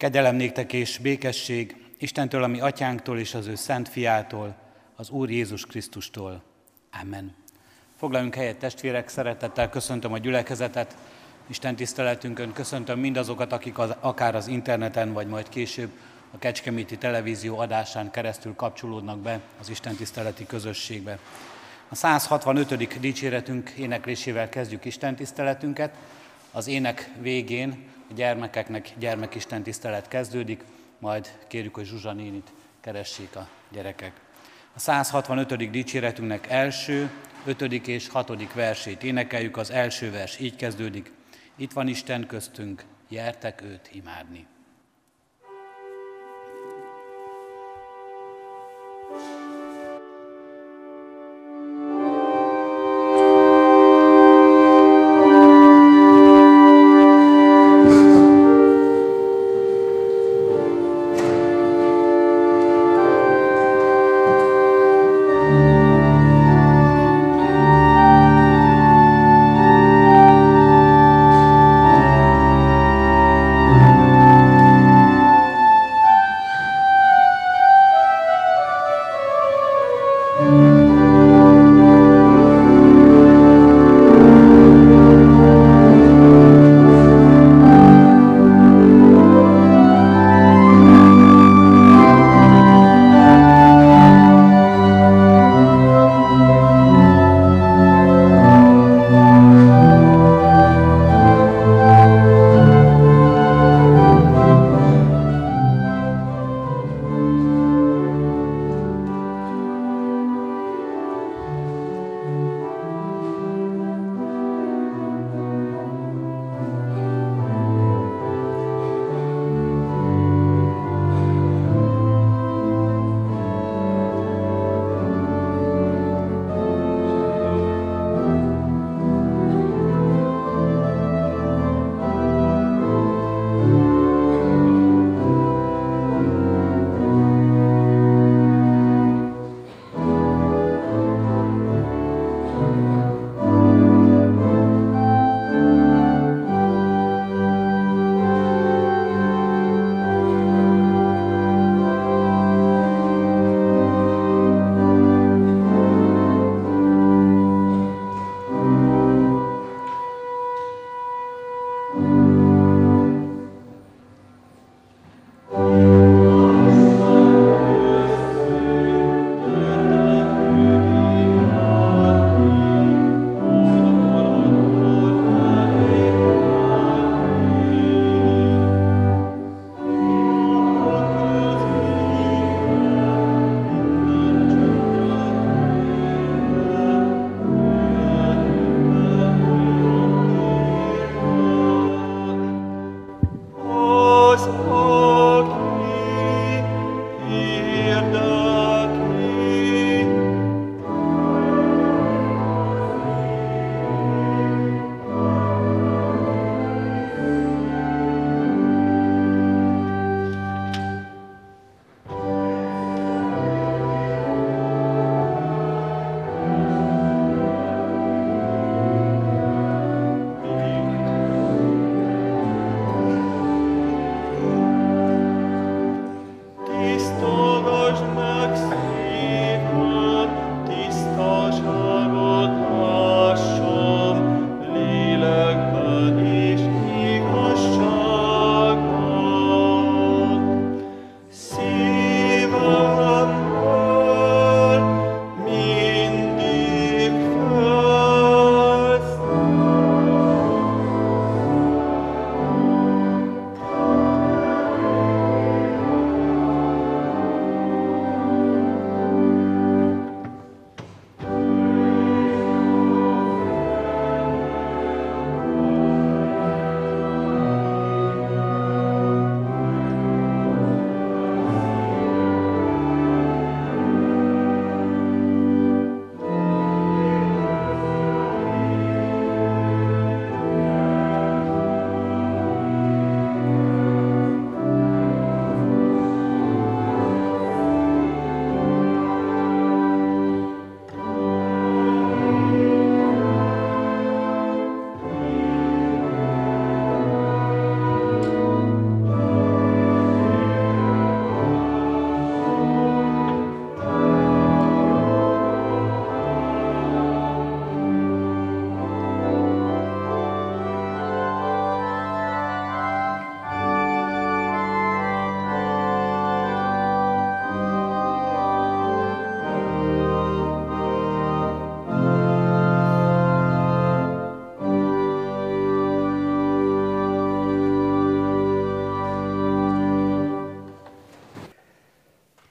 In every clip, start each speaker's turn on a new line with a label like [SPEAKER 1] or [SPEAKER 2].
[SPEAKER 1] Kegyelem néktek és békesség Istentől, ami atyánktól és az ő szent fiától, az Úr Jézus Krisztustól. Amen. Foglaljunk helyet, testvérek, szeretettel köszöntöm a gyülekezetet, Isten tiszteletünkön köszöntöm mindazokat, akik az, akár az interneten, vagy majd később a Kecskeméti televízió adásán keresztül kapcsolódnak be az Isten tiszteleti közösségbe. A 165. dicséretünk éneklésével kezdjük Isten tiszteletünket. Az ének végén gyermekeknek gyermekisten tisztelet kezdődik, majd kérjük, hogy Zsuzsa nénit keressék a gyerekek. A 165. dicséretünknek első, ötödik és hatodik versét énekeljük. Az első vers így kezdődik. Itt van Isten köztünk, jertek őt imádni.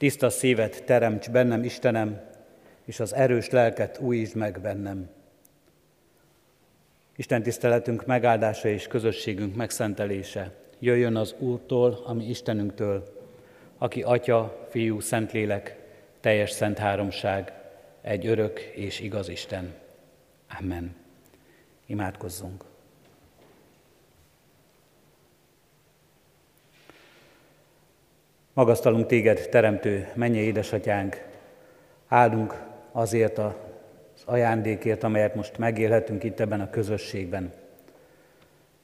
[SPEAKER 1] Tiszta szívet teremts bennem, Istenem, és az erős lelket újítsd meg bennem. Isten tiszteletünk megáldása és közösségünk megszentelése jöjjön az Úrtól, ami Istenünktől, aki Atya, Fiú, Szentlélek, teljes szent háromság, egy örök és igaz Isten. Amen. Imádkozzunk. Magasztalunk téged, Teremtő, mennyi édesatyánk, áldunk azért az ajándékért, amelyet most megélhetünk itt ebben a közösségben.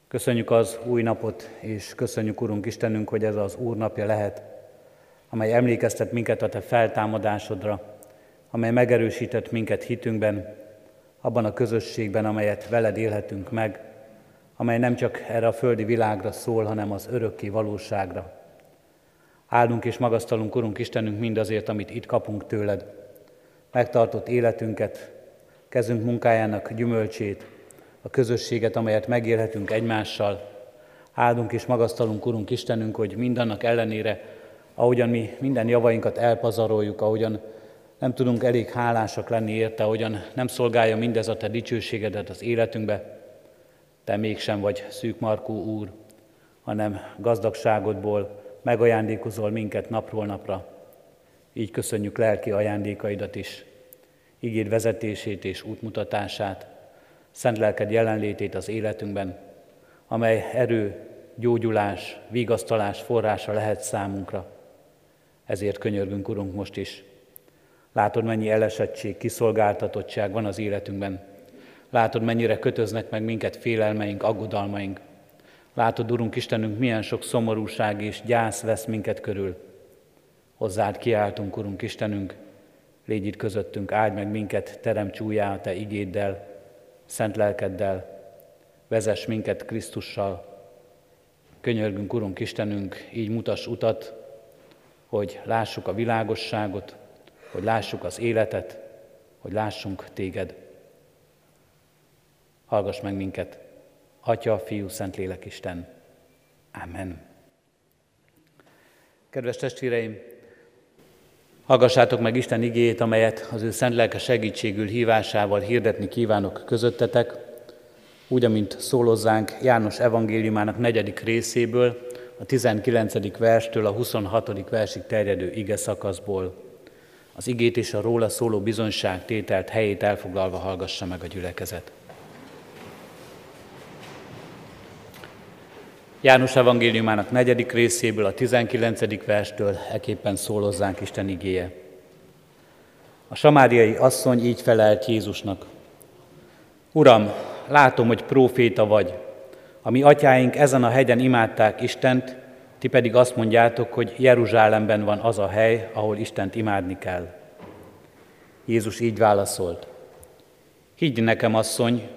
[SPEAKER 1] Köszönjük az új napot, és köszönjük, Urunk Istenünk, hogy ez az Úr napja lehet, amely emlékeztet minket a Te feltámadásodra, amely megerősített minket hitünkben, abban a közösségben, amelyet veled élhetünk meg, amely nem csak erre a földi világra szól, hanem az örökké valóságra. Áldunk és magasztalunk, Urunk Istenünk, mindazért, amit itt kapunk tőled. Megtartott életünket, kezünk munkájának gyümölcsét, a közösséget, amelyet megélhetünk egymással. Áldunk és magasztalunk, Urunk Istenünk, hogy mindannak ellenére, ahogyan mi minden javainkat elpazaroljuk, ahogyan nem tudunk elég hálásak lenni érte, ahogyan nem szolgálja mindez a Te dicsőségedet az életünkbe, Te mégsem vagy szűkmarkú Úr, hanem gazdagságodból megajándékozol minket napról napra. Így köszönjük lelki ajándékaidat is, igéd vezetését és útmutatását, szent lelked jelenlétét az életünkben, amely erő, gyógyulás, vigasztalás forrása lehet számunkra. Ezért könyörgünk, Urunk, most is. Látod, mennyi elesettség, kiszolgáltatottság van az életünkben. Látod, mennyire kötöznek meg minket félelmeink, aggodalmaink. Látod, Urunk Istenünk, milyen sok szomorúság és gyász vesz minket körül. Hozzád kiáltunk, Urunk Istenünk, légy itt közöttünk, áld meg minket, teremts újjá a Te igéddel, szent lelkeddel, vezess minket Krisztussal. Könyörgünk, Urunk Istenünk, így mutass utat, hogy lássuk a világosságot, hogy lássuk az életet, hogy lássunk téged. Hallgass meg minket, Atya, Fiú, Szentlélek, Isten. Amen. Kedves testvéreim, hallgassátok meg Isten igéjét, amelyet az ő szent lelke segítségül hívásával hirdetni kívánok közöttetek, úgy, amint szólozzánk János evangéliumának negyedik részéből, a 19. verstől a 26. versig terjedő ige szakaszból. Az igét és a róla szóló bizonyságtételt helyét elfoglalva hallgassa meg a gyülekezet. János evangéliumának negyedik részéből, a 19. verstől eképpen szólozzánk Isten igéje. A samáriai asszony így felelt Jézusnak. Uram, látom, hogy próféta vagy. A mi atyáink ezen a hegyen imádták Istent, ti pedig azt mondjátok, hogy Jeruzsálemben van az a hely, ahol Istent imádni kell. Jézus így válaszolt. Higgy nekem, asszony,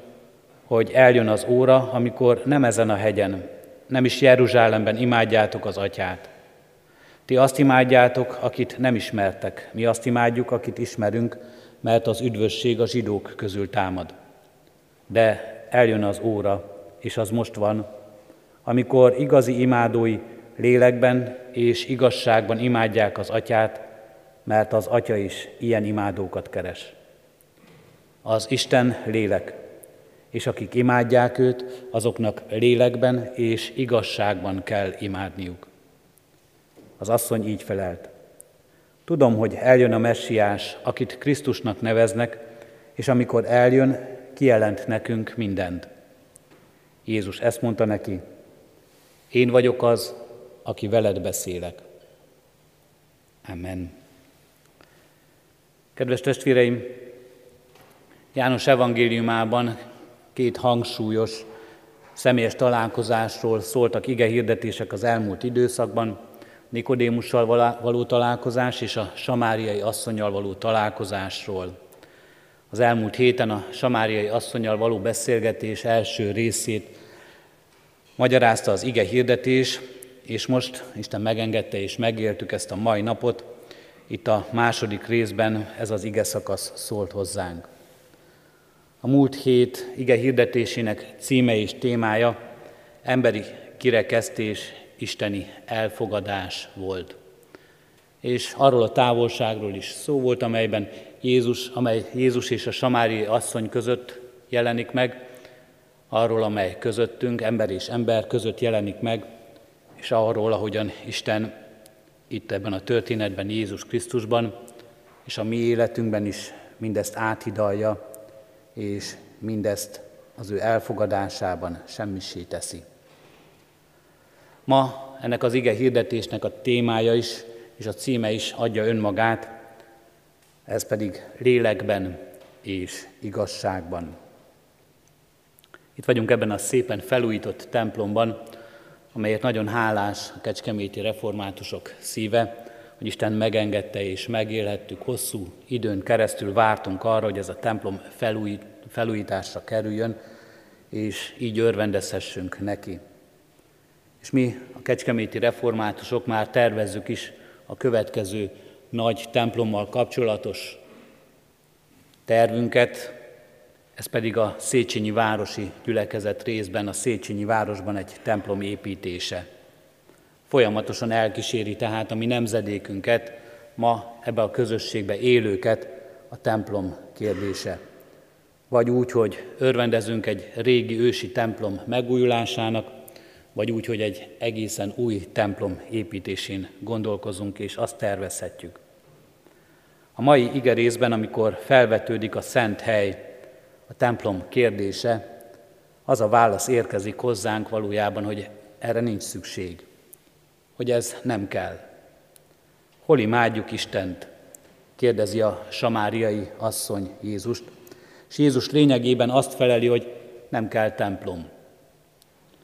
[SPEAKER 1] hogy eljön az óra, amikor nem ezen a hegyen, nem is Jeruzsálemben imádjátok az atyát. Ti azt imádjátok, akit nem ismertek, mi azt imádjuk, akit ismerünk, mert az üdvösség a zsidók közül támad. De eljön az óra, és az most van, amikor igazi imádói lélekben és igazságban imádják az atyát, mert az atya is ilyen imádókat keres. Az Isten lélek, és akik imádják őt, azoknak lélekben és igazságban kell imádniuk. Az asszony így felelt. Tudom, hogy eljön a messiás, akit Krisztusnak neveznek, és amikor eljön, kijelent nekünk mindent. Jézus ezt mondta neki, én vagyok az, aki veled beszélek. Amen. Kedves testvéreim, János evangéliumában két hangsúlyos személyes találkozásról szóltak ige hirdetések az elmúlt időszakban, Nikodémussal való találkozás és a samáriai asszonyjal való találkozásról. Az elmúlt héten a samáriai asszonyjal való beszélgetés első részét magyarázta az ige hirdetés, és most Isten megengedte és megéltük ezt a mai napot, itt a második részben ez az ige szakasz szólt hozzánk. A múlt hét ige hirdetésének címe és témája emberi kirekesztés, isteni elfogadás volt. és arról a távolságról is szó volt, amelyben Jézus, amely Jézus és a samári asszony között jelenik meg, arról, amely közöttünk, ember és ember között jelenik meg, és arról, ahogyan Isten itt ebben a történetben, Jézus Krisztusban, és a mi életünkben is mindezt áthidalja, és mindezt az ő elfogadásában semmisé teszi. Ma ennek az ige hirdetésnek a témája is, és a címe is adja önmagát, ez pedig lélekben és igazságban. Itt vagyunk ebben a szépen felújított templomban, amelyet nagyon hálás a kecskeméti reformátusok szíve, hogy Isten megengedte és megélhettük, hosszú időn keresztül vártunk arra, hogy ez a templom felújít, felújításra kerüljön, és így örvendezhessünk neki. És mi, a kecskeméti reformátusok már tervezzük is a következő nagy templommal kapcsolatos tervünket, ez pedig a Széchenyi Városi Gyülekezet részben, a Széchenyi Városban egy templom építése. Folyamatosan elkíséri tehát a mi nemzedékünket, ma ebbe a közösségbe élőket a templom kérdése. Vagy úgy, hogy örvendezünk egy régi ősi templom megújulásának, vagy úgy, hogy egy egészen új templom építésén gondolkozunk, és azt tervezhetjük. A mai igerészben, amikor felvetődik a szent hely, a templom kérdése, az a válasz érkezik hozzánk valójában, hogy erre nincs szükség, hogy ez nem kell. Hol imádjuk Istent? kérdezi a samáriai asszony Jézust, és Jézus lényegében azt feleli, hogy nem kell templom.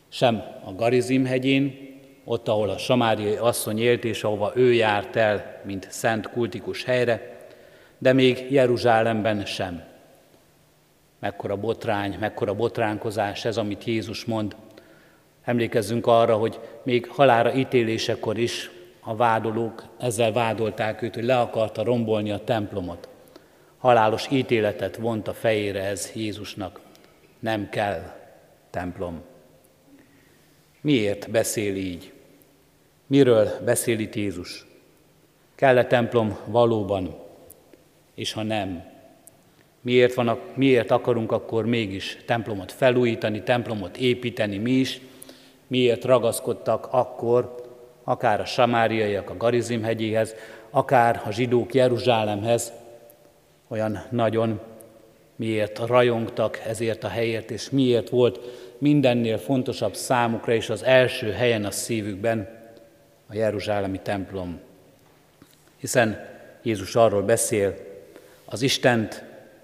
[SPEAKER 1] Sem a Garizim hegyén, ott, ahol a samáriai asszony élt, és ahova ő járt el, mint szent kultikus helyre, de még Jeruzsálemben sem mekkora botrány, mekkora botránkozás ez, amit Jézus mond. Emlékezzünk arra, hogy még halára ítélésekor is a vádolók ezzel vádolták őt, hogy le akarta rombolni a templomot. Halálos ítéletet vont a fejére ez Jézusnak. Nem kell templom. Miért beszél így? Miről beszél itt Jézus? Kell-e templom valóban? És ha nem, Miért, van, miért akarunk akkor mégis templomot felújítani, templomot építeni mi is? Miért ragaszkodtak akkor akár a samáriaiak a Garizim hegyéhez, akár a zsidók Jeruzsálemhez, olyan nagyon miért rajongtak ezért a helyért, és miért volt mindennél fontosabb számukra, és az első helyen a szívükben a Jeruzsálemi templom. Hiszen Jézus arról beszél, az Istent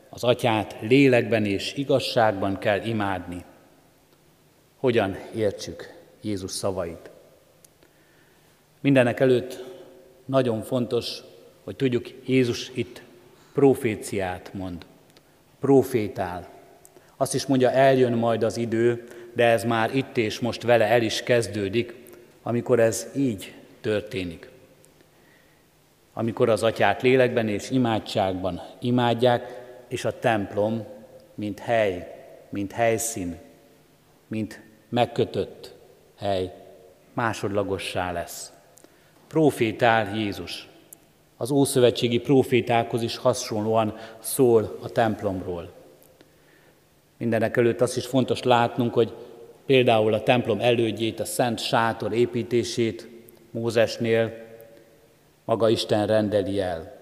[SPEAKER 1] az atyát lélekben és igazságban kell imádni. Hogyan értsük Jézus szavait? Mindenek előtt nagyon fontos, hogy tudjuk, Jézus itt proféciát mond, profétál. Azt is mondja, eljön majd az idő, de ez már itt és most vele el is kezdődik, amikor ez így történik. Amikor az atyát lélekben és imádságban imádják, és a templom, mint hely, mint helyszín, mint megkötött hely, másodlagossá lesz. Profétál Jézus. Az ószövetségi profétákhoz is hasonlóan szól a templomról. Mindenek előtt azt is fontos látnunk, hogy például a templom elődjét, a szent sátor építését Mózesnél maga Isten rendeli el.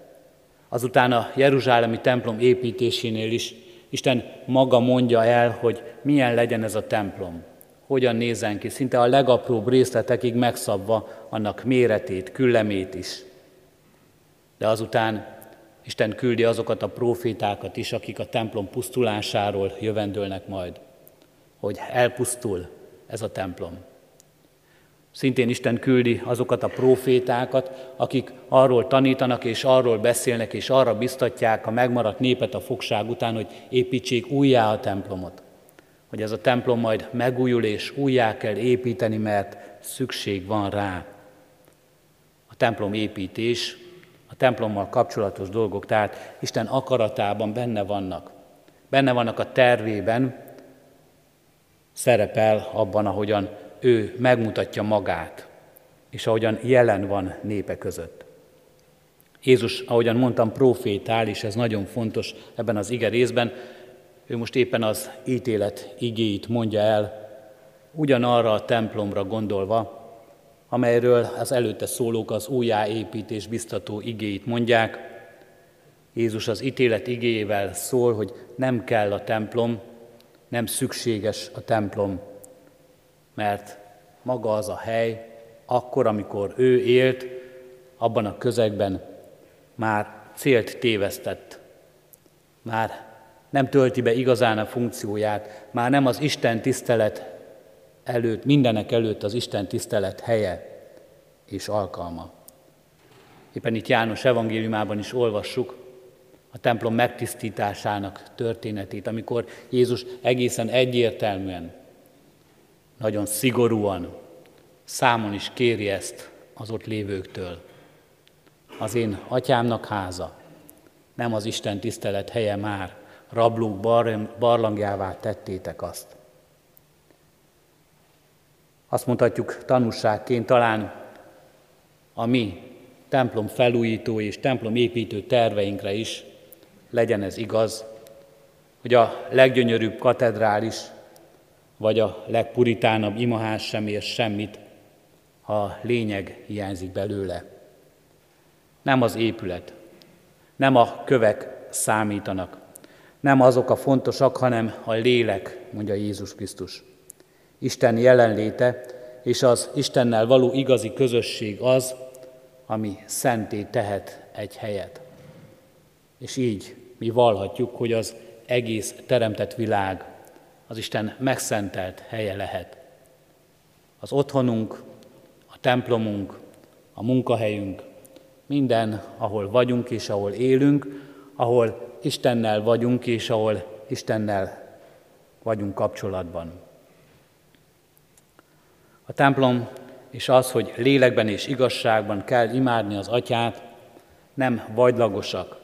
[SPEAKER 1] Azután a Jeruzsálemi templom építésénél is Isten maga mondja el, hogy milyen legyen ez a templom, hogyan nézzen ki, szinte a legapróbb részletekig megszabva annak méretét, küllemét is. De azután Isten küldi azokat a profétákat is, akik a templom pusztulásáról jövendőlnek majd, hogy elpusztul ez a templom. Szintén Isten küldi azokat a profétákat, akik arról tanítanak és arról beszélnek és arra biztatják a megmaradt népet a fogság után, hogy építsék újjá a templomot. Hogy ez a templom majd megújul és újjá kell építeni, mert szükség van rá. A templom építés, a templommal kapcsolatos dolgok, tehát Isten akaratában benne vannak. Benne vannak a tervében, szerepel abban, ahogyan ő megmutatja magát, és ahogyan jelen van népe között. Jézus, ahogyan mondtam, profétál, és ez nagyon fontos ebben az ige részben. Ő most éppen az ítélet igéit mondja el, ugyanarra a templomra gondolva, amelyről az előtte szólók az újjáépítés biztató igéit mondják. Jézus az ítélet igéjével szól, hogy nem kell a templom, nem szükséges a templom, mert maga az a hely, akkor, amikor ő élt, abban a közegben már célt tévesztett, már nem tölti be igazán a funkcióját, már nem az Isten tisztelet előtt, mindenek előtt az Isten tisztelet helye és alkalma. Éppen itt János evangéliumában is olvassuk a templom megtisztításának történetét, amikor Jézus egészen egyértelműen, nagyon szigorúan számon is kéri ezt az ott lévőktől. Az én atyámnak háza, nem az Isten tisztelet helye már, rablók bar, barlangjává tettétek azt. Azt mondhatjuk tanúságként talán a mi templom felújító és templom építő terveinkre is legyen ez igaz, hogy a leggyönyörűbb katedrális vagy a legpuritánabb imaház sem ér semmit, ha a lényeg hiányzik belőle. Nem az épület, nem a kövek számítanak, nem azok a fontosak, hanem a lélek, mondja Jézus Krisztus. Isten jelenléte és az Istennel való igazi közösség az, ami szenté tehet egy helyet. És így mi vallhatjuk, hogy az egész teremtett világ az Isten megszentelt helye lehet. Az otthonunk, a templomunk, a munkahelyünk, minden, ahol vagyunk és ahol élünk, ahol Istennel vagyunk és ahol Istennel vagyunk kapcsolatban. A templom és az, hogy lélekben és igazságban kell imádni az atyát, nem vagylagosak,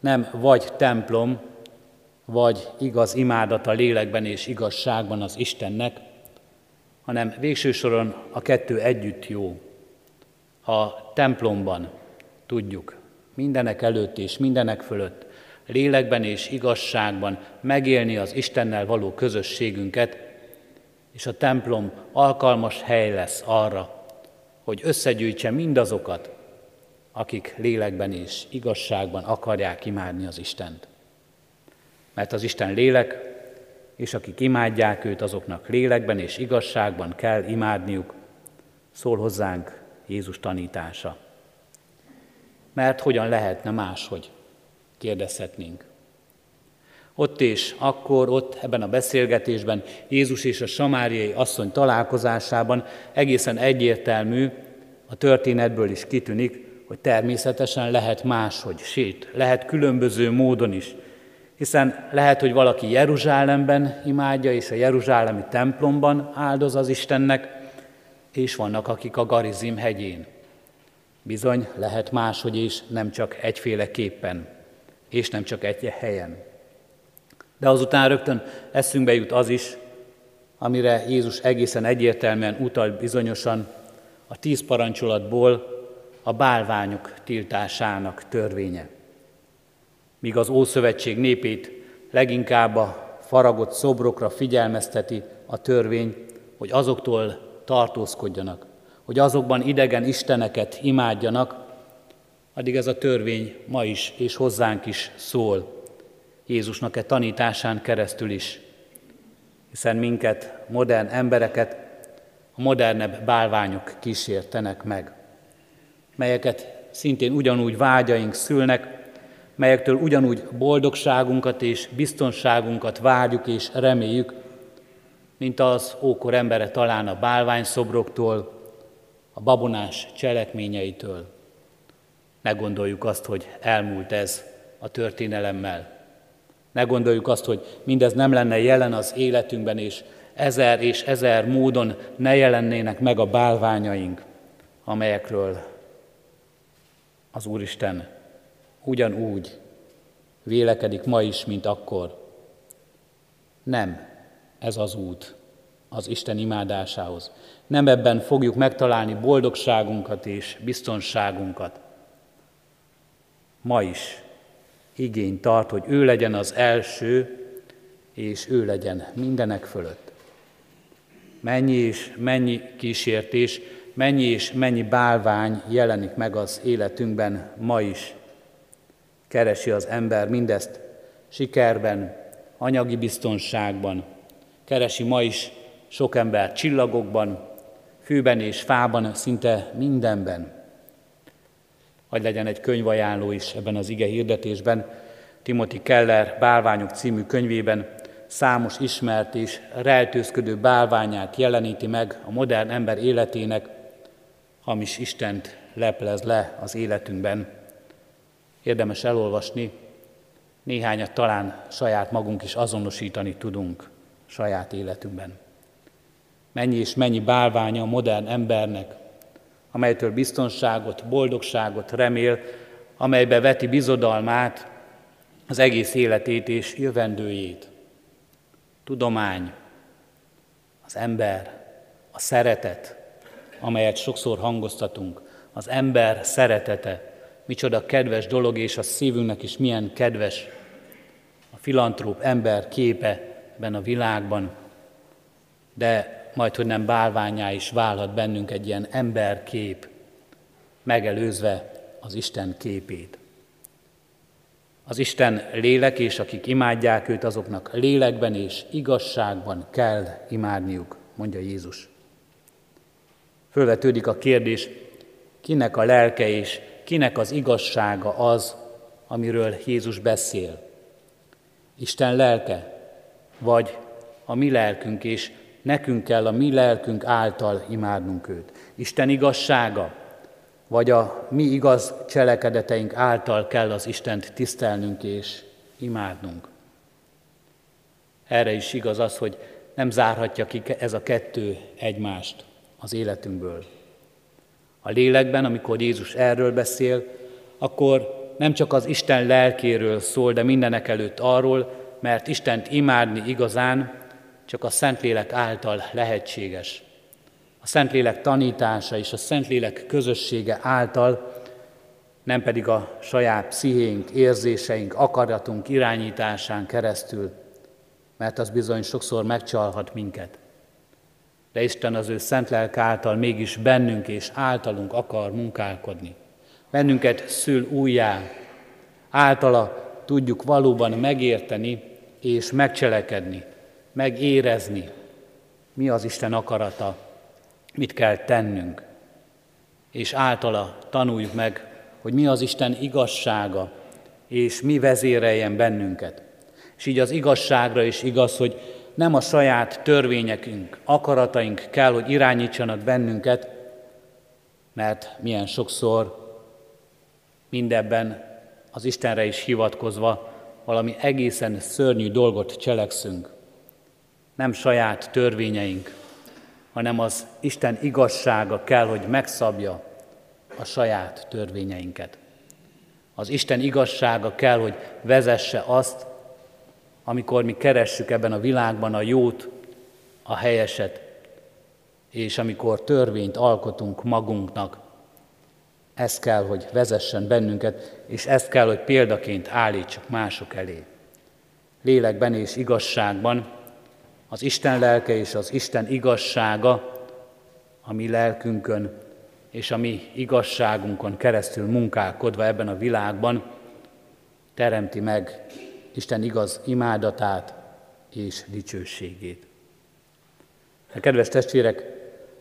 [SPEAKER 1] nem vagy templom, vagy igaz imádat a lélekben és igazságban az Istennek, hanem végső soron a kettő együtt jó. Ha templomban tudjuk mindenek előtt és mindenek fölött, lélekben és igazságban megélni az Istennel való közösségünket, és a templom alkalmas hely lesz arra, hogy összegyűjtse mindazokat, akik lélekben és igazságban akarják imádni az Istent. Mert az Isten lélek, és akik imádják őt, azoknak lélekben és igazságban kell imádniuk, szól hozzánk Jézus tanítása. Mert hogyan lehetne máshogy, kérdezhetnénk. Ott és akkor, ott ebben a beszélgetésben, Jézus és a samáriai asszony találkozásában egészen egyértelmű, a történetből is kitűnik, hogy természetesen lehet máshogy, sét, lehet különböző módon is. Hiszen lehet, hogy valaki Jeruzsálemben imádja, és a Jeruzsálemi templomban áldoz az Istennek, és vannak, akik a Garizim hegyén. Bizony, lehet máshogy is, nem csak egyféleképpen, és nem csak egy helyen. De azután rögtön eszünkbe jut az is, amire Jézus egészen egyértelműen utal bizonyosan a tíz parancsolatból a bálványok tiltásának törvénye. Míg az Ószövetség népét leginkább a faragott szobrokra figyelmezteti a törvény, hogy azoktól tartózkodjanak, hogy azokban idegen isteneket imádjanak, addig ez a törvény ma is és hozzánk is szól, Jézusnak e tanításán keresztül is, hiszen minket, modern embereket a modernebb bálványok kísértenek meg, melyeket szintén ugyanúgy vágyaink szülnek, melyektől ugyanúgy boldogságunkat és biztonságunkat várjuk és reméljük, mint az ókor embere talán a bálványszobroktól, a babonás cselekményeitől. Ne gondoljuk azt, hogy elmúlt ez a történelemmel. Ne gondoljuk azt, hogy mindez nem lenne jelen az életünkben, és ezer és ezer módon ne jelennének meg a bálványaink, amelyekről az Úristen ugyanúgy vélekedik ma is, mint akkor. Nem ez az út az Isten imádásához. Nem ebben fogjuk megtalálni boldogságunkat és biztonságunkat, ma is igény tart, hogy ő legyen az első, és ő legyen mindenek fölött. Mennyi és mennyi kísértés, mennyi és mennyi bálvány jelenik meg az életünkben ma is. Keresi az ember mindezt sikerben, anyagi biztonságban. Keresi ma is sok ember csillagokban, fűben és fában, szinte mindenben. Hogy legyen egy könyvajánló is ebben az ige hirdetésben. Timothy Keller Bálványok című könyvében számos ismert és rejtőzködő bálványát jeleníti meg a modern ember életének, hamis Istent leplez le az életünkben. Érdemes elolvasni, néhányat talán saját magunk is azonosítani tudunk saját életünkben. Mennyi és mennyi bálványa a modern embernek, amelytől biztonságot, boldogságot remél, amelybe veti bizodalmát, az egész életét és jövendőjét. Tudomány, az ember, a szeretet, amelyet sokszor hangoztatunk, az ember szeretete, micsoda kedves dolog, és a szívünknek is milyen kedves a filantróp ember képe ebben a világban, de majd, hogy nem bálványá is válhat bennünk egy ilyen emberkép, megelőzve az Isten képét. Az Isten lélek, és akik imádják őt, azoknak lélekben és igazságban kell imádniuk, mondja Jézus. Fölvetődik a kérdés, kinek a lelke és kinek az igazsága az, amiről Jézus beszél. Isten lelke, vagy a mi lelkünk, és nekünk kell a mi lelkünk által imádnunk őt. Isten igazsága, vagy a mi igaz cselekedeteink által kell az Istent tisztelnünk és imádnunk. Erre is igaz az, hogy nem zárhatja ki ez a kettő egymást az életünkből. A lélekben, amikor Jézus erről beszél, akkor nem csak az Isten lelkéről szól, de mindenek előtt arról, mert Istent imádni igazán csak a Szentlélek által lehetséges. A Szentlélek tanítása és a Szentlélek közössége által, nem pedig a saját pszichénk, érzéseink, akaratunk irányításán keresztül, mert az bizony sokszor megcsalhat minket. De Isten az ő szent lelk által mégis bennünk és általunk akar munkálkodni. Bennünket szül újjá, általa tudjuk valóban megérteni és megcselekedni, megérezni, mi az Isten akarata, mit kell tennünk, és általa tanuljuk meg, hogy mi az Isten igazsága, és mi vezéreljen bennünket. És így az igazságra is igaz, hogy nem a saját törvényekünk, akarataink kell, hogy irányítsanak bennünket, mert milyen sokszor mindebben az Istenre is hivatkozva valami egészen szörnyű dolgot cselekszünk nem saját törvényeink, hanem az Isten igazsága kell, hogy megszabja a saját törvényeinket. Az Isten igazsága kell, hogy vezesse azt, amikor mi keressük ebben a világban a jót, a helyeset, és amikor törvényt alkotunk magunknak, ez kell, hogy vezessen bennünket, és ezt kell, hogy példaként állítsuk mások elé. Lélekben és igazságban, az Isten lelke és az Isten igazsága a mi lelkünkön és a mi igazságunkon keresztül munkálkodva ebben a világban teremti meg Isten igaz imádatát és dicsőségét. A kedves testvérek,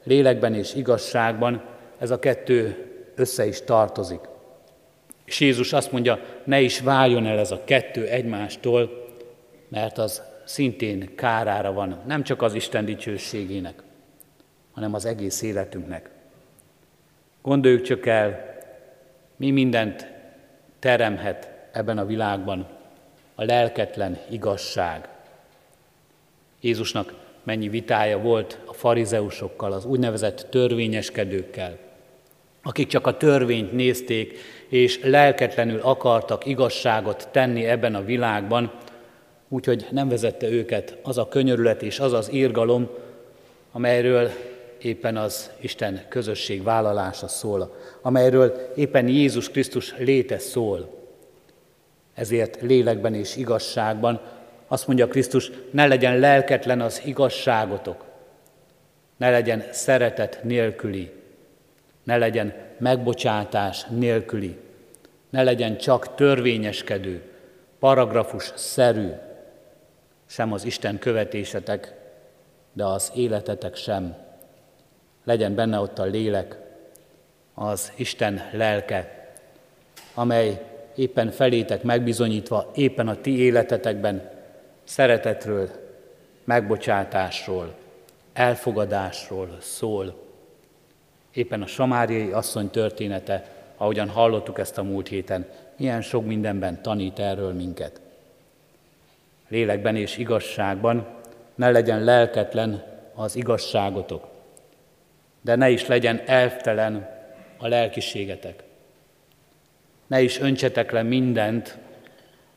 [SPEAKER 1] lélekben és igazságban ez a kettő össze is tartozik. És Jézus azt mondja, ne is váljon el ez a kettő egymástól, mert az szintén kárára van, nem csak az Isten dicsőségének, hanem az egész életünknek. Gondoljuk csak el, mi mindent teremhet ebben a világban a lelketlen igazság. Jézusnak mennyi vitája volt a farizeusokkal, az úgynevezett törvényeskedőkkel, akik csak a törvényt nézték, és lelketlenül akartak igazságot tenni ebben a világban, úgyhogy nem vezette őket az a könyörület és az az írgalom, amelyről éppen az Isten közösség vállalása szól, amelyről éppen Jézus Krisztus léte szól. Ezért lélekben és igazságban azt mondja Krisztus, ne legyen lelketlen az igazságotok, ne legyen szeretet nélküli, ne legyen megbocsátás nélküli, ne legyen csak törvényeskedő, paragrafus szerű, sem az Isten követésetek, de az életetek sem. Legyen benne ott a lélek, az Isten lelke, amely éppen felétek megbizonyítva, éppen a ti életetekben szeretetről, megbocsátásról, elfogadásról szól. Éppen a samáriai asszony története, ahogyan hallottuk ezt a múlt héten, milyen sok mindenben tanít erről minket. Lélekben és igazságban ne legyen lelketlen az igazságotok, de ne is legyen elvtelen a lelkiségetek. Ne is öntsetek le mindent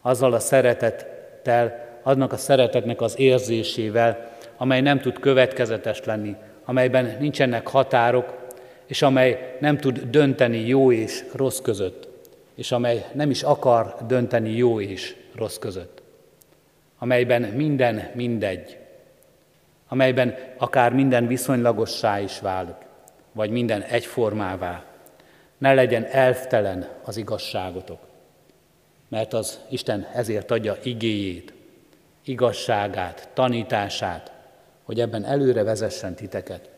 [SPEAKER 1] azzal a szeretettel, annak a szeretetnek az érzésével, amely nem tud következetes lenni, amelyben nincsenek határok, és amely nem tud dönteni jó és rossz között, és amely nem is akar dönteni jó és rossz között, amelyben minden mindegy, amelyben akár minden viszonylagossá is válik, vagy minden egyformává. Ne legyen elftelen az igazságotok, mert az Isten ezért adja igéjét, igazságát, tanítását, hogy ebben előre vezessen titeket.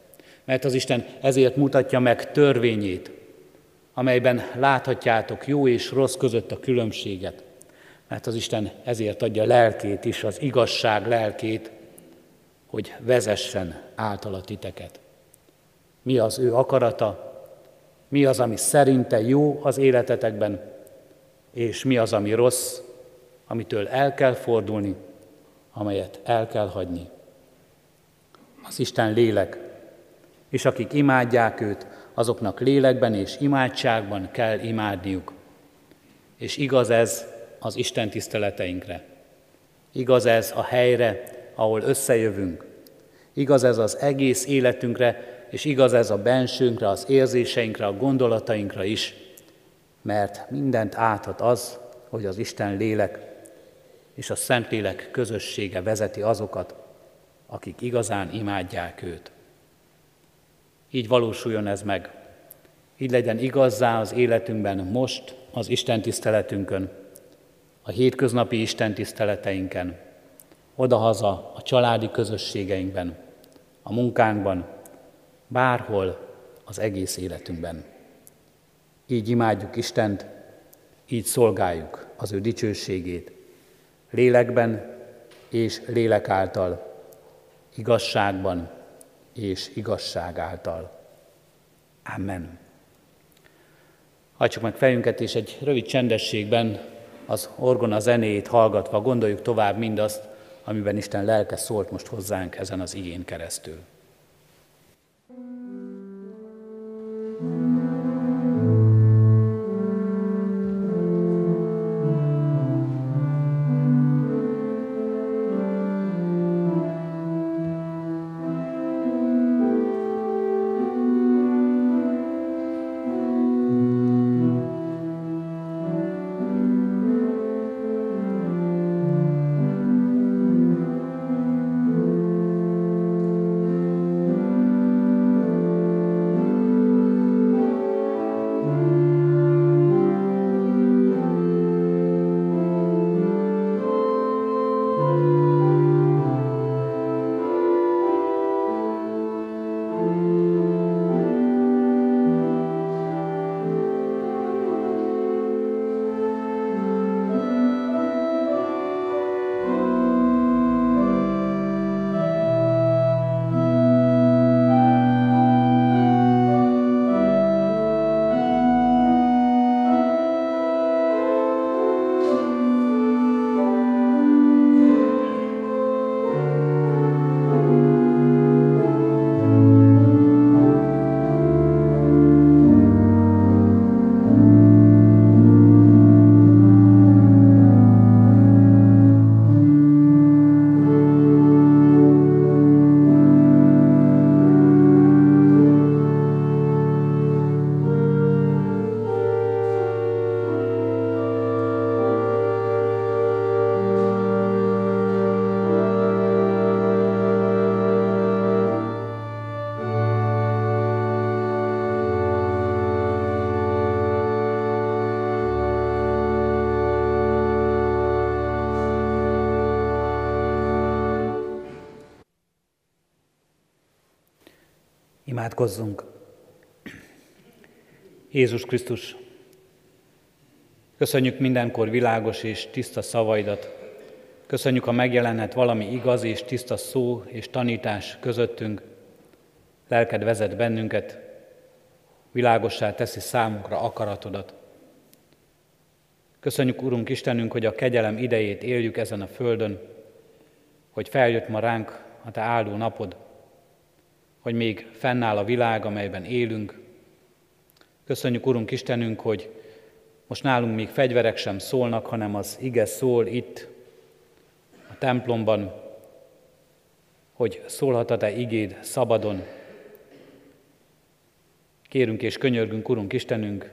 [SPEAKER 1] Mert az Isten ezért mutatja meg törvényét, amelyben láthatjátok jó és rossz között a különbséget. Mert az Isten ezért adja lelkét is, az igazság lelkét, hogy vezessen általa titeket. Mi az ő akarata, mi az, ami szerinte jó az életetekben, és mi az, ami rossz, amitől el kell fordulni, amelyet el kell hagyni. Az Isten lélek, és akik imádják őt, azoknak lélekben és imádságban kell imádniuk. És igaz ez az Isten tiszteleteinkre. Igaz ez a helyre, ahol összejövünk. Igaz ez az egész életünkre, és igaz ez a bensőnkre, az érzéseinkre, a gondolatainkra is, mert mindent áthat az, hogy az Isten lélek és a Szentlélek közössége vezeti azokat, akik igazán imádják őt. Így valósuljon ez meg. Így legyen igazzá az életünkben most, az Isten tiszteletünkön, a hétköznapi Isten tiszteleteinken, odahaza a családi közösségeinkben, a munkánkban, bárhol az egész életünkben. Így imádjuk Istent, így szolgáljuk az ő dicsőségét, lélekben és lélek által, igazságban és igazság által. Amen. Hajtsuk meg fejünket, és egy rövid csendességben az orgona zenéjét hallgatva gondoljuk tovább mindazt, amiben Isten lelke szólt most hozzánk ezen az igén keresztül. Imádkozzunk! Jézus Krisztus, köszönjük mindenkor világos és tiszta szavaidat. Köszönjük, a megjelenhet valami igaz és tiszta szó és tanítás közöttünk. Lelked vezet bennünket, világossá teszi számunkra akaratodat. Köszönjük, Urunk Istenünk, hogy a kegyelem idejét éljük ezen a földön, hogy feljött ma ránk a Te áldó napod, hogy még fennáll a világ, amelyben élünk. Köszönjük, Urunk Istenünk, hogy most nálunk még fegyverek sem szólnak, hanem az ige szól itt, a templomban, hogy szólhat a Te igéd szabadon. Kérünk és könyörgünk, Urunk Istenünk,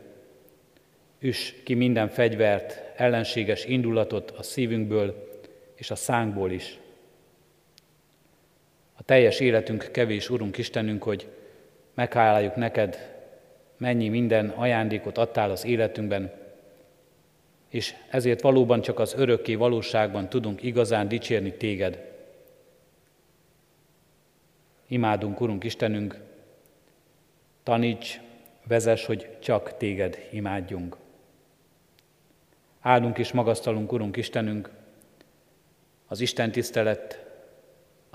[SPEAKER 1] üss ki minden fegyvert, ellenséges indulatot a szívünkből és a szánkból is. A teljes életünk kevés, Urunk Istenünk, hogy megháláljuk neked, mennyi minden ajándékot adtál az életünkben, és ezért valóban csak az örökké valóságban tudunk igazán dicsérni téged. Imádunk, Urunk Istenünk, taníts, vezes, hogy csak téged imádjunk. Áldunk és magasztalunk, Urunk Istenünk, az Isten tisztelet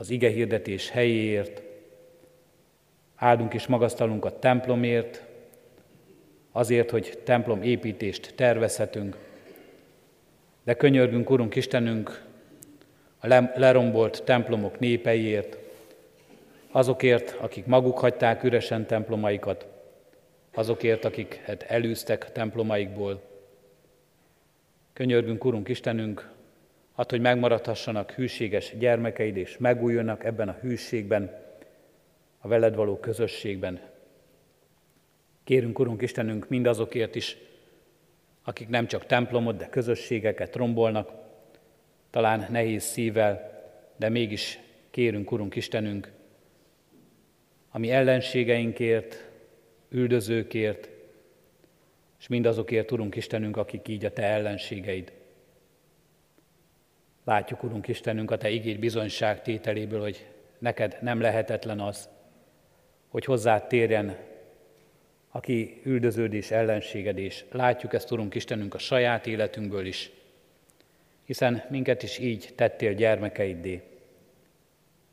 [SPEAKER 1] az ige hirdetés helyéért, áldunk és magasztalunk a templomért, azért, hogy templom építést tervezhetünk, de könyörgünk, Urunk Istenünk, a lerombolt templomok népeiért, azokért, akik maguk hagyták üresen templomaikat, azokért, akiket elűztek templomaikból. Könyörgünk, Urunk Istenünk, Add, hogy megmaradhassanak hűséges gyermekeid, és megújulnak ebben a hűségben, a veled való közösségben. Kérünk, Urunk Istenünk, mindazokért is, akik nem csak templomot, de közösségeket rombolnak, talán nehéz szívvel, de mégis kérünk, Urunk Istenünk, ami ellenségeinkért, üldözőkért, és mindazokért, Urunk Istenünk, akik így a Te ellenségeid. Látjuk, Urunk Istenünk, a Te igény bizonyság tételéből, hogy neked nem lehetetlen az, hogy hozzád térjen, aki üldöződés, ellenségedés. Látjuk ezt, Urunk Istenünk, a saját életünkből is, hiszen minket is így tettél gyermekeiddé.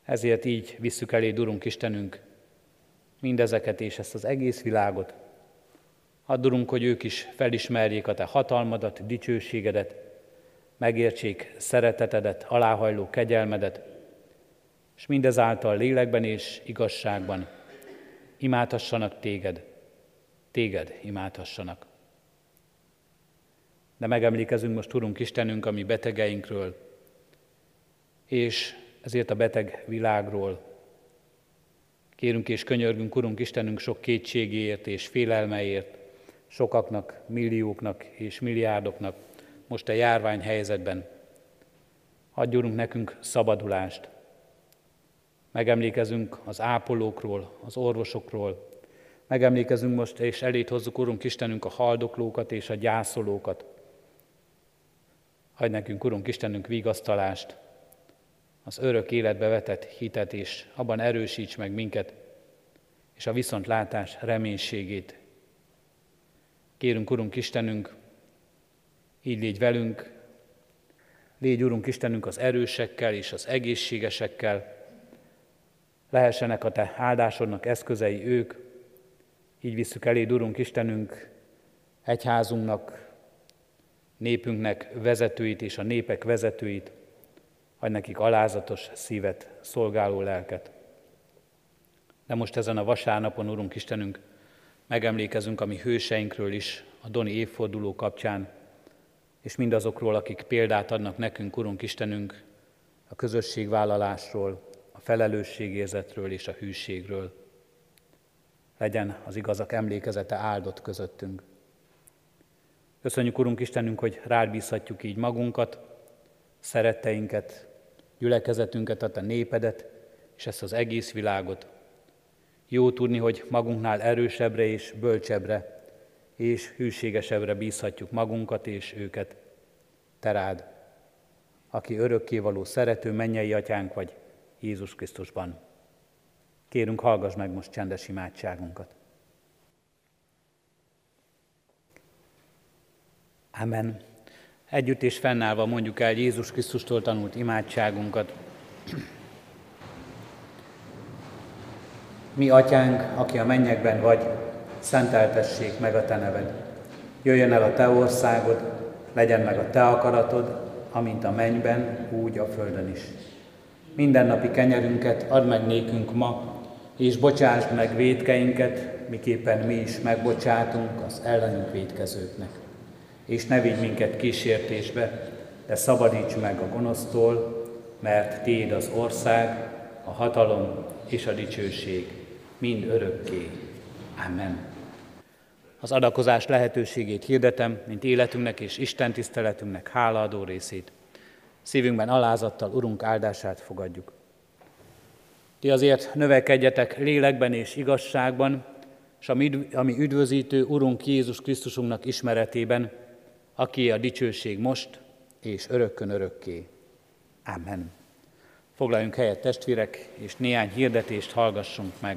[SPEAKER 1] Ezért így visszük elé, Urunk Istenünk, mindezeket és ezt az egész világot. Add, hogy ők is felismerjék a Te hatalmadat, dicsőségedet, megértsék szeretetedet, aláhajló kegyelmedet, és mindezáltal lélekben és igazságban imádhassanak téged, téged imádhassanak. De megemlékezünk most, Urunk Istenünk, a mi betegeinkről, és ezért a beteg világról. Kérünk és könyörgünk, Urunk Istenünk, sok kétségéért és félelmeért, sokaknak, millióknak és milliárdoknak, most a járvány helyzetben. Adjunk nekünk szabadulást. Megemlékezünk az ápolókról, az orvosokról. Megemlékezünk most, és elét hozzuk, Urunk Istenünk, a haldoklókat és a gyászolókat. Hagy nekünk, Urunk Istenünk, vigasztalást, az örök életbe vetett hitet, és abban erősíts meg minket, és a viszontlátás reménységét. Kérünk, Urunk Istenünk, így légy velünk, légy, Urunk Istenünk, az erősekkel és az egészségesekkel, lehessenek a Te áldásodnak eszközei ők, így visszük eléd, Urunk Istenünk, egyházunknak, népünknek vezetőit és a népek vezetőit, adj nekik alázatos szívet, szolgáló lelket. De most ezen a vasárnapon, Urunk Istenünk, megemlékezünk a mi hőseinkről is, a Doni évforduló kapcsán, és mindazokról, akik példát adnak nekünk, Urunk Istenünk, a közösségvállalásról, a felelősségérzetről és a hűségről. Legyen az igazak emlékezete áldott közöttünk. Köszönjük, Urunk Istenünk, hogy rád bízhatjuk így magunkat, szeretteinket, gyülekezetünket, a te népedet, és ezt az egész világot. Jó tudni, hogy magunknál erősebbre és bölcsebbre és hűségesebbre bízhatjuk magunkat és őket. Te rád, aki örökkévaló szerető mennyei atyánk vagy Jézus Krisztusban. Kérünk, hallgass meg most csendes imádságunkat. Amen. Együtt és fennállva mondjuk el Jézus Krisztustól tanult imádságunkat. Mi, Atyánk, aki a mennyekben vagy, szenteltessék meg a Te neved. Jöjjön el a Te országod, legyen meg a Te akaratod, amint a mennyben, úgy a földön is. Mindennapi kenyerünket add meg nékünk ma, és bocsásd meg védkeinket, miképpen mi is megbocsátunk az ellenünk védkezőknek. És ne vigy minket kísértésbe, de szabadíts meg a gonosztól, mert Téd az ország, a hatalom és a dicsőség mind örökké. Amen. Az adakozás lehetőségét hirdetem, mint életünknek és Isten tiszteletünknek hálaadó részét. Szívünkben alázattal Urunk áldását fogadjuk. Ti azért növekedjetek lélekben és igazságban, és a mi üdvözítő Urunk Jézus Krisztusunknak ismeretében, aki a dicsőség most és örökkön örökké. Amen. Foglaljunk helyet testvérek, és néhány hirdetést hallgassunk meg.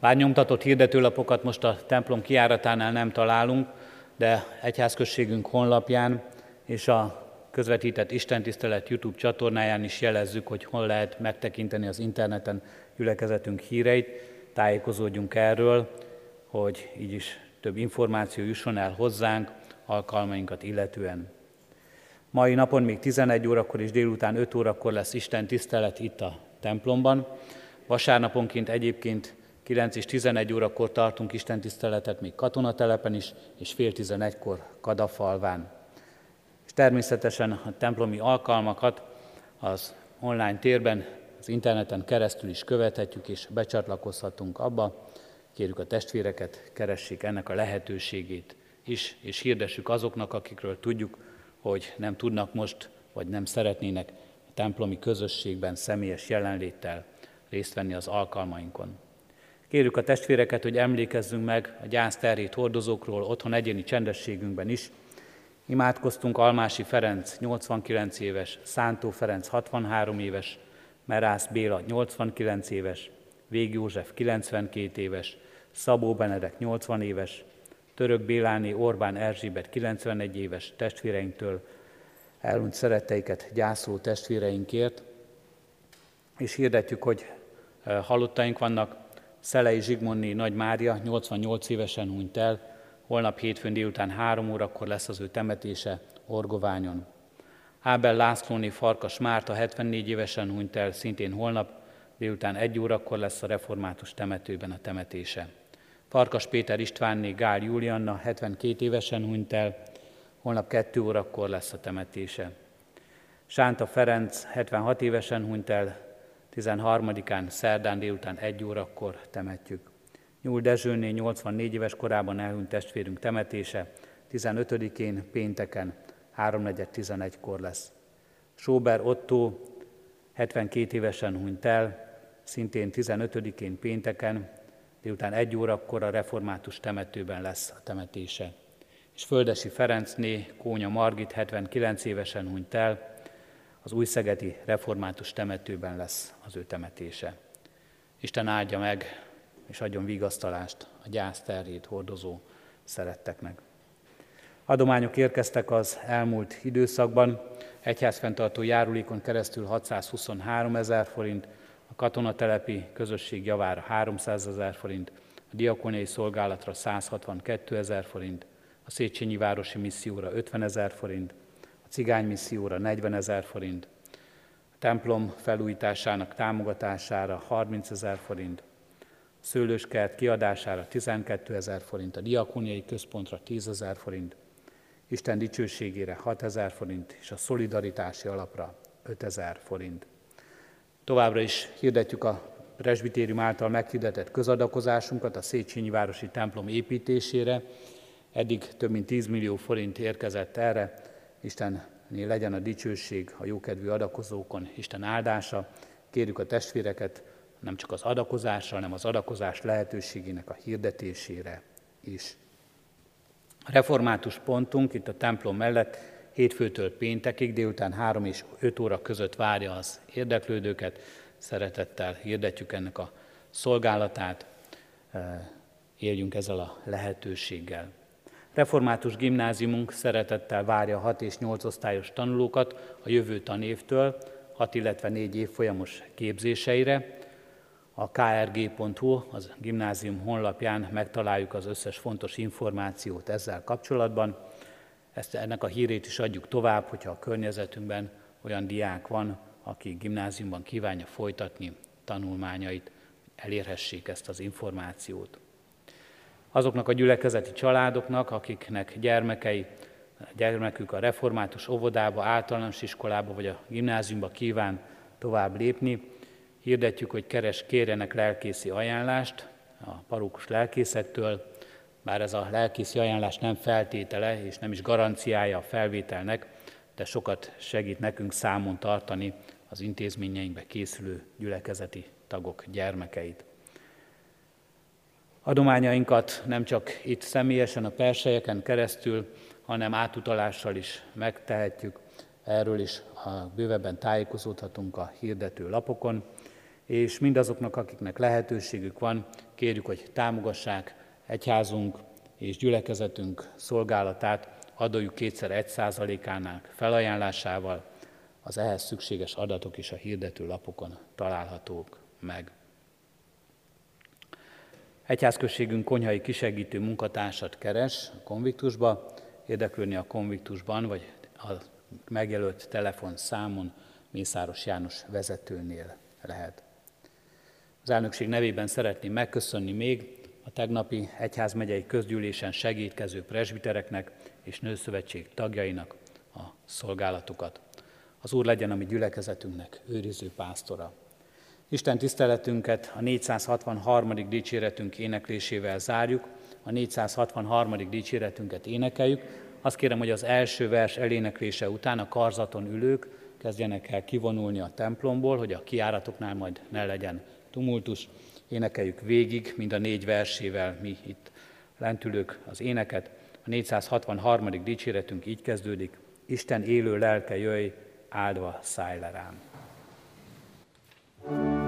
[SPEAKER 1] Bár nyomtatott hirdetőlapokat most a templom kiáratánál nem találunk, de egyházközségünk honlapján és a közvetített Istentisztelet YouTube csatornáján is jelezzük, hogy hol lehet megtekinteni az interneten gyülekezetünk híreit, tájékozódjunk erről, hogy így is több információ jusson el hozzánk alkalmainkat illetően. Mai napon még 11 órakor és délután 5 órakor lesz Isten tisztelet itt a templomban. Vasárnaponként egyébként 9 és 11 órakor tartunk Isten tiszteletet még katonatelepen is, és fél 11-kor Kadafalván. És természetesen a templomi alkalmakat az online térben, az interneten keresztül is követhetjük, és becsatlakozhatunk abba. Kérjük a testvéreket, keressék ennek a lehetőségét is, és hirdessük azoknak, akikről tudjuk, hogy nem tudnak most, vagy nem szeretnének a templomi közösségben személyes jelenléttel részt venni az alkalmainkon. Kérjük a testvéreket, hogy emlékezzünk meg a gyászterhét hordozókról otthon egyéni csendességünkben is. Imádkoztunk Almási Ferenc 89 éves, Szántó Ferenc 63 éves, Merász Béla 89 éves, Vég József 92 éves, Szabó Benedek 80 éves, Török Béláné Orbán Erzsébet 91 éves testvéreinktől elhunyt szeretteiket gyászoló testvéreinkért, és hirdetjük, hogy eh, halottaink vannak, Szelei Zsigmonné Nagy Mária 88 évesen hunyt el, holnap hétfőn délután 3 órakor lesz az ő temetése Orgoványon. Ábel Lászlóné Farkas Márta 74 évesen hunyt el, szintén holnap délután 1 órakor lesz a református temetőben a temetése. Farkas Péter Istvánné Gál Julianna 72 évesen hunyt el, holnap 2 órakor lesz a temetése. Sánta Ferenc 76 évesen hunyt el, 13-án szerdán délután 1 órakor temetjük. Nyúl Dezsőné 84 éves korában elhunyt testvérünk temetése, 15-én pénteken 3.4.11-kor lesz. Sóber Otto 72 évesen hunyt el, szintén 15-én pénteken, délután 1 órakor a református temetőben lesz a temetése. És Földesi Ferencné Kónya Margit 79 évesen hunyt el, az újszegeti református temetőben lesz az ő temetése. Isten áldja meg, és adjon vigasztalást a gyász terhét hordozó szeretteknek. Adományok érkeztek az elmúlt időszakban, egyházfenntartó járulékon keresztül 623 ezer forint, a katonatelepi közösség javára 300 ezer forint, a diakoniai szolgálatra 162 ezer forint, a Széchenyi Városi Misszióra 50 ezer forint, a cigánymisszióra 40 ezer forint, a templom felújításának támogatására 30 ezer forint, a szőlőskert kiadására 12 ezer forint, a diakóniai központra 10 ezer forint, Isten dicsőségére 6 ezer forint, és a szolidaritási alapra 5 ezer forint. Továbbra is hirdetjük a presbitérium által meghirdetett közadakozásunkat a Széchenyi Városi templom építésére. Eddig több mint 10 millió forint érkezett erre, Isten legyen a dicsőség a jókedvű adakozókon, Isten áldása. Kérjük a testvéreket nem csak az adakozásra, hanem az adakozás lehetőségének a hirdetésére is. A református pontunk itt a templom mellett hétfőtől péntekig délután 3 és 5 óra között várja az érdeklődőket. Szeretettel hirdetjük ennek a szolgálatát, éljünk ezzel a lehetőséggel. Református gimnáziumunk szeretettel várja 6 és 8 osztályos tanulókat a jövő tanévtől, 6, illetve 4 évfolyamos képzéseire. A krg.hu, az gimnázium honlapján megtaláljuk az összes fontos információt ezzel kapcsolatban. Ezt, ennek a hírét is adjuk tovább, hogyha a környezetünkben olyan diák van, aki gimnáziumban kívánja folytatni tanulmányait, elérhessék ezt az információt. Azoknak a gyülekezeti családoknak, akiknek gyermekei, gyermekük a református óvodába, általános iskolába vagy a gimnáziumba kíván tovább lépni, hirdetjük, hogy keres kérjenek lelkészi ajánlást a parókus lelkészettől, bár ez a lelkészi ajánlás nem feltétele és nem is garanciája a felvételnek, de sokat segít nekünk számon tartani az intézményeinkbe készülő gyülekezeti tagok gyermekeit. Adományainkat nem csak itt személyesen a persejeken keresztül, hanem átutalással is megtehetjük. Erről is a bővebben tájékozódhatunk a hirdető lapokon, és mindazoknak, akiknek lehetőségük van, kérjük, hogy támogassák egyházunk és gyülekezetünk szolgálatát adójuk kétszer egy százalékánál felajánlásával, az ehhez szükséges adatok is a hirdető lapokon találhatók meg. Egyházközségünk konyhai kisegítő munkatársat keres a konviktusba, érdeklődni a konviktusban, vagy a megjelölt telefonszámon Mészáros János vezetőnél lehet. Az elnökség nevében szeretném megköszönni még a tegnapi egyházmegyei közgyűlésen segítkező presbitereknek és nőszövetség tagjainak a szolgálatukat. Az Úr legyen a mi gyülekezetünknek őriző pásztora. Isten tiszteletünket a 463. dicséretünk éneklésével zárjuk, a 463. dicséretünket énekeljük. Azt kérem, hogy az első vers eléneklése után a karzaton ülők kezdjenek el kivonulni a templomból, hogy a kiáratoknál majd ne legyen tumultus. Énekeljük végig, mind a négy versével mi itt lentülők az éneket. A 463. dicséretünk így kezdődik. Isten élő lelke jöjj, áldva szállj rám. Thank you.